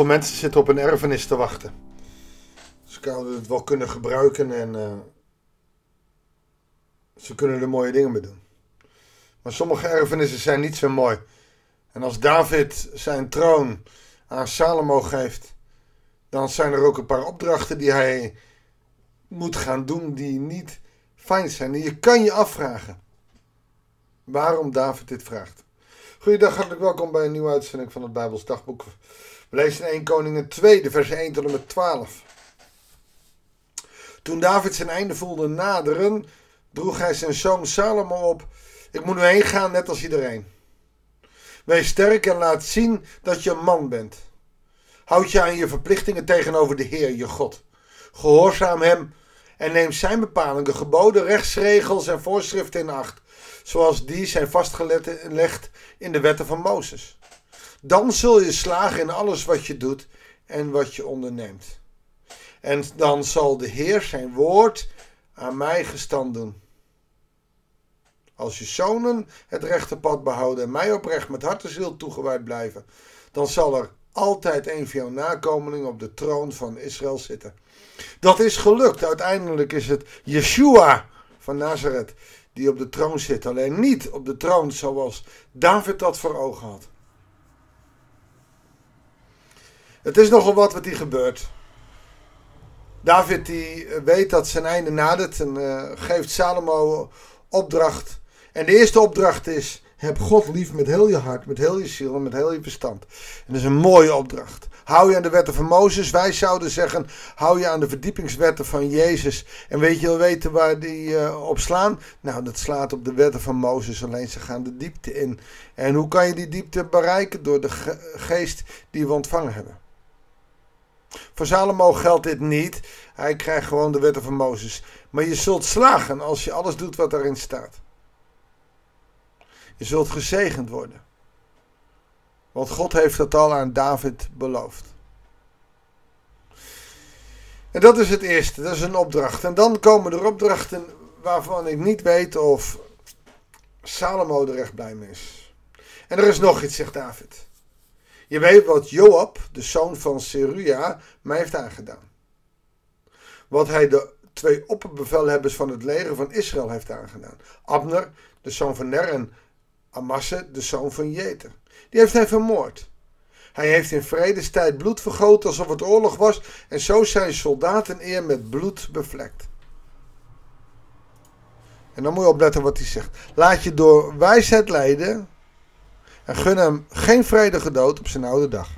veel mensen zitten op een erfenis te wachten. Ze zouden het wel kunnen gebruiken en uh, ze kunnen er mooie dingen mee doen. Maar sommige erfenissen zijn niet zo mooi. En als David zijn troon aan Salomo geeft, dan zijn er ook een paar opdrachten die hij moet gaan doen die niet fijn zijn. En je kan je afvragen waarom David dit vraagt. Goeiedag, hartelijk welkom bij een nieuwe uitzending van het Bijbels Dagboek. We lezen in 1 Koningen 2, de vers 1 tot en met 12. Toen David zijn einde voelde naderen, droeg hij zijn zoon Salomo op. Ik moet nu heen gaan, net als iedereen. Wees sterk en laat zien dat je een man bent. Houd je aan je verplichtingen tegenover de Heer, je God. Gehoorzaam hem en neem zijn bepalingen, geboden, rechtsregels en voorschriften in acht, zoals die zijn vastgelegd in de wetten van Mozes. Dan zul je slagen in alles wat je doet en wat je onderneemt. En dan zal de Heer zijn woord aan mij gestand doen. Als je zonen het rechte pad behouden en mij oprecht met hart en ziel toegewijd blijven, dan zal er altijd een van jouw nakomelingen op de troon van Israël zitten. Dat is gelukt. Uiteindelijk is het Yeshua van Nazareth die op de troon zit. Alleen niet op de troon zoals David dat voor ogen had. Het is nogal wat wat hier gebeurt. David die weet dat zijn einde nadert en uh, geeft Salomo opdracht. En de eerste opdracht is: heb God lief met heel je hart, met heel je ziel en met heel je verstand. En dat is een mooie opdracht. Hou je aan de wetten van Mozes. Wij zouden zeggen, hou je aan de verdiepingswetten van Jezus. En weet je wel weten waar die uh, op slaan? Nou, dat slaat op de wetten van Mozes. Alleen ze gaan de diepte in. En hoe kan je die diepte bereiken? Door de ge geest die we ontvangen hebben. Voor Salomo geldt dit niet. Hij krijgt gewoon de wetten van Mozes. Maar je zult slagen als je alles doet wat daarin staat. Je zult gezegend worden. Want God heeft dat al aan David beloofd. En dat is het eerste, dat is een opdracht. En dan komen er opdrachten waarvan ik niet weet of Salomo er echt blij mee is. En er is nog iets, zegt David. Je weet wat Joab, de zoon van Seruja, mij heeft aangedaan. Wat hij de twee opperbevelhebbers van het leger van Israël heeft aangedaan. Abner, de zoon van Ner, en Amasse, de zoon van Jeter. Die heeft hij vermoord. Hij heeft in vredestijd bloed vergoten alsof het oorlog was en zo zijn soldaten eer met bloed bevlekt. En dan moet je opletten wat hij zegt. Laat je door wijsheid leiden en gun hem geen vredige dood op zijn oude dag.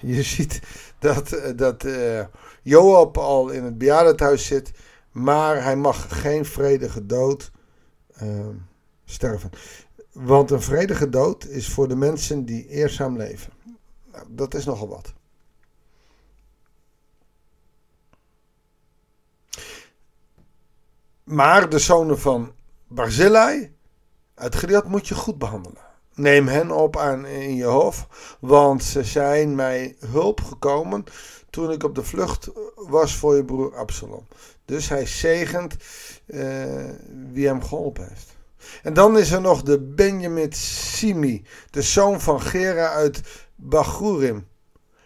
Je ziet dat, eh, dat uh, Joab al in het bejaardenhuis zit, maar hij mag geen vredige dood uh, sterven. Want een vredige dood is voor de mensen die eerzaam leven. Nou, dat is nogal wat. Maar de zonen van Barzillai uit Gilead moet je goed behandelen. Neem hen op aan in je hof, want ze zijn mij hulp gekomen toen ik op de vlucht was voor je broer Absalom. Dus hij zegent uh, wie hem geholpen heeft. En dan is er nog de Benjamin Simi, de zoon van Gera uit Bagurim.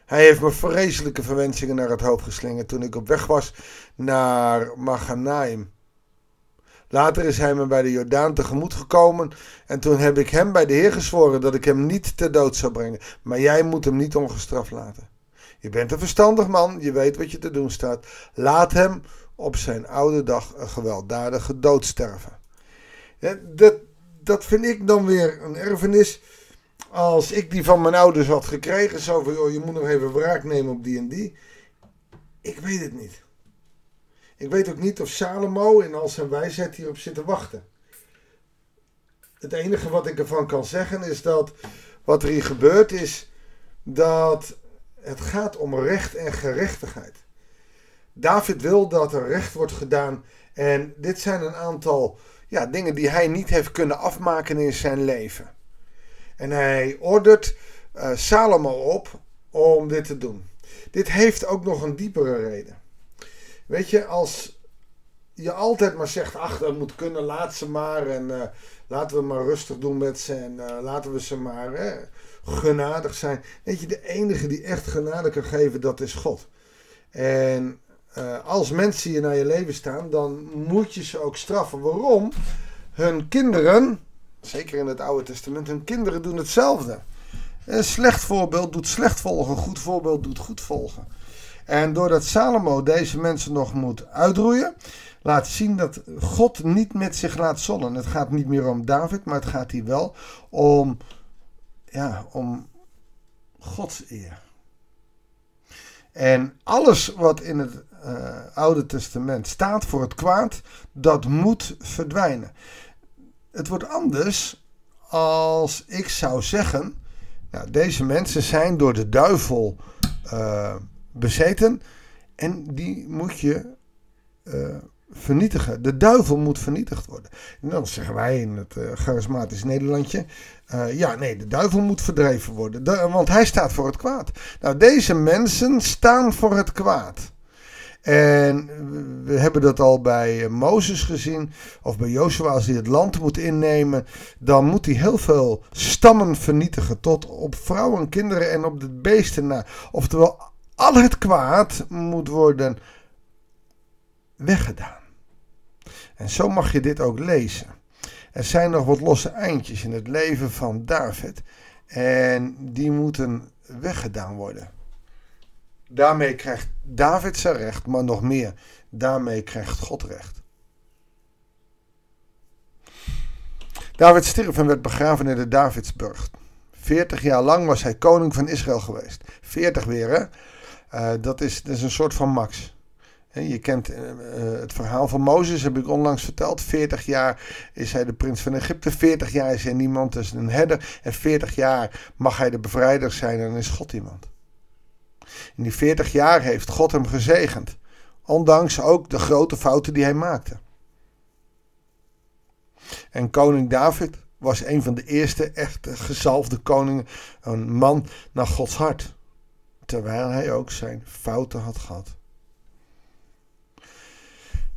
Hij heeft me vreselijke verwensingen naar het hoofd geslingerd toen ik op weg was naar Maganaim. Later is hij me bij de Jordaan tegemoet gekomen en toen heb ik hem bij de Heer gezworen dat ik hem niet ter dood zou brengen. Maar jij moet hem niet ongestraft laten. Je bent een verstandig man, je weet wat je te doen staat. Laat hem op zijn oude dag een gewelddadige dood sterven. Dat, dat vind ik dan weer een erfenis. Als ik die van mijn ouders had gekregen, zo van, oh, je moet nog even wraak nemen op die en die. Ik weet het niet. Ik weet ook niet of Salomo in al zijn wijsheid hierop zit te wachten. Het enige wat ik ervan kan zeggen is dat wat er hier gebeurt is dat het gaat om recht en gerechtigheid. David wil dat er recht wordt gedaan en dit zijn een aantal ja, dingen die hij niet heeft kunnen afmaken in zijn leven. En hij ordert uh, Salomo op om dit te doen. Dit heeft ook nog een diepere reden. Weet je, als je altijd maar zegt, ach, dat moet kunnen, laat ze maar. En uh, laten we maar rustig doen met ze. En uh, laten we ze maar genadig zijn. Weet je, de enige die echt genade kan geven, dat is God. En uh, als mensen hier naar je leven staan, dan moet je ze ook straffen. Waarom? Hun kinderen, zeker in het Oude Testament, hun kinderen doen hetzelfde. Een slecht voorbeeld doet slecht volgen, goed voorbeeld doet goed volgen. En doordat Salomo deze mensen nog moet uitroeien, laat zien dat God niet met zich laat zollen. Het gaat niet meer om David, maar het gaat hier wel om, ja, om Gods eer. En alles wat in het uh, Oude Testament staat voor het kwaad, dat moet verdwijnen. Het wordt anders als ik zou zeggen, deze mensen zijn door de duivel uh, bezeten en die moet je uh, vernietigen. De duivel moet vernietigd worden. En dan zeggen wij in het uh, charismatisch Nederlandje: uh, ja, nee, de duivel moet verdreven worden, de, want hij staat voor het kwaad. Nou, deze mensen staan voor het kwaad. En we hebben dat al bij Mozes gezien, of bij Jozua, als hij het land moet innemen, dan moet hij heel veel stammen vernietigen, tot op vrouwen, kinderen en op de beesten na. Oftewel, al het kwaad moet worden weggedaan. En zo mag je dit ook lezen. Er zijn nog wat losse eindjes in het leven van David. En die moeten weggedaan worden. Daarmee krijgt David zijn recht, maar nog meer. Daarmee krijgt God recht. David stierf en werd begraven in de Davidsburg. 40 jaar lang was hij koning van Israël geweest. 40 weer, hè? Uh, dat, is, dat is een soort van max. Je kent uh, het verhaal van Mozes, heb ik onlangs verteld. 40 jaar is hij de prins van Egypte. 40 jaar is hij niemand, is een herder. En 40 jaar mag hij de bevrijder zijn en dan is God iemand. In die 40 jaar heeft God hem gezegend. Ondanks ook de grote fouten die hij maakte. En koning David was een van de eerste echte gezalfde koningen. Een man naar Gods hart. Terwijl hij ook zijn fouten had gehad.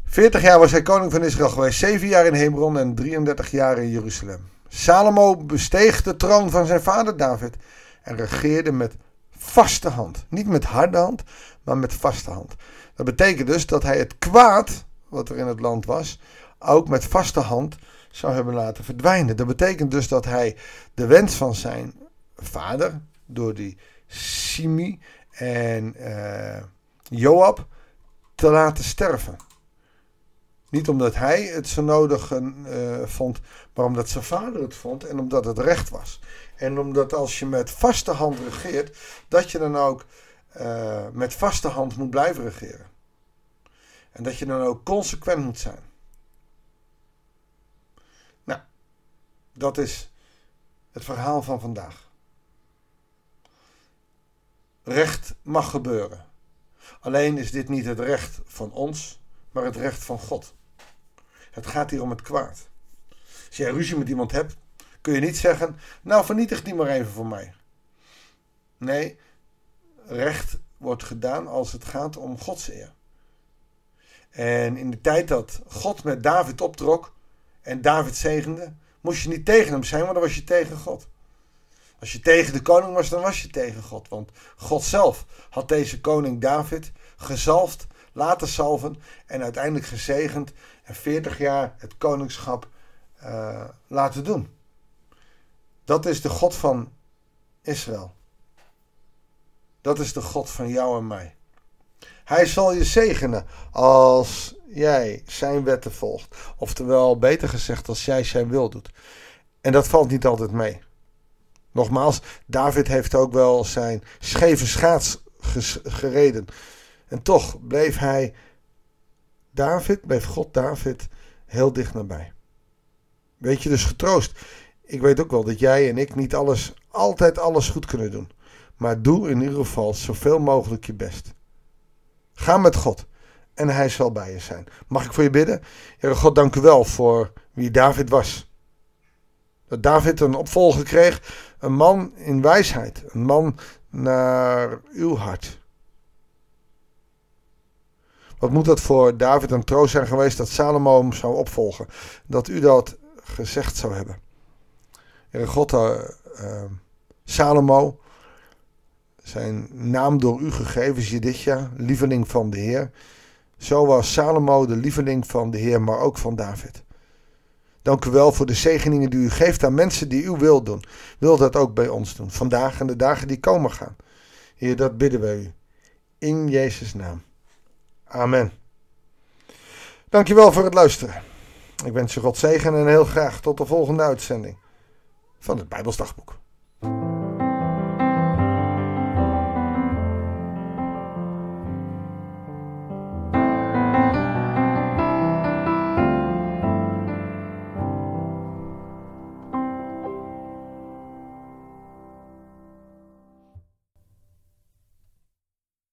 40 jaar was hij koning van Israël geweest, 7 jaar in Hebron en 33 jaar in Jeruzalem. Salomo besteeg de troon van zijn vader David en regeerde met vaste hand. Niet met harde hand, maar met vaste hand. Dat betekent dus dat hij het kwaad wat er in het land was, ook met vaste hand zou hebben laten verdwijnen. Dat betekent dus dat hij de wens van zijn vader, door die Simi en uh, Joab, te laten sterven. Niet omdat hij het zo nodig uh, vond, maar omdat zijn vader het vond en omdat het recht was. En omdat als je met vaste hand regeert, dat je dan ook uh, met vaste hand moet blijven regeren. En dat je dan ook consequent moet zijn. Nou, dat is het verhaal van vandaag. Recht mag gebeuren. Alleen is dit niet het recht van ons, maar het recht van God. Het gaat hier om het kwaad. Als jij ruzie met iemand hebt, kun je niet zeggen: Nou, vernietig die maar even voor mij. Nee, recht wordt gedaan als het gaat om Gods eer. En in de tijd dat God met David optrok en David zegende, moest je niet tegen hem zijn, maar dan was je tegen God. Als je tegen de koning was, dan was je tegen God. Want God zelf had deze koning David gezalfd, laten salven en uiteindelijk gezegend en 40 jaar het koningschap uh, laten doen. Dat is de God van Israël. Dat is de God van jou en mij. Hij zal je zegenen als jij zijn wetten volgt. Oftewel, beter gezegd, als jij zijn wil doet. En dat valt niet altijd mee. Nogmaals, David heeft ook wel zijn scheve schaats gereden. En toch bleef hij David, bleef God David heel dicht nabij. Weet je dus getroost. Ik weet ook wel dat jij en ik niet alles, altijd alles goed kunnen doen. Maar doe in ieder geval zoveel mogelijk je best. Ga met God en hij zal bij je zijn. Mag ik voor je bidden? Heere God, dank u wel voor wie David was. Dat David een opvolger kreeg, een man in wijsheid, een man naar uw hart. Wat moet dat voor David een troost zijn geweest dat Salomo hem zou opvolgen? Dat u dat gezegd zou hebben. Heere God, uh, uh, Salomo, zijn naam door u gegeven is Jedidja, lieveling van de Heer. Zo was Salomo de lieveling van de Heer, maar ook van David. Dank u wel voor de zegeningen die u geeft aan mensen die u wil doen. Wil dat ook bij ons doen, vandaag en de dagen die komen gaan. Heer, dat bidden wij u. In Jezus' naam. Amen. Dankjewel voor het luisteren. Ik wens je God zegen en heel graag tot de volgende uitzending van het Bijbelsdagboek.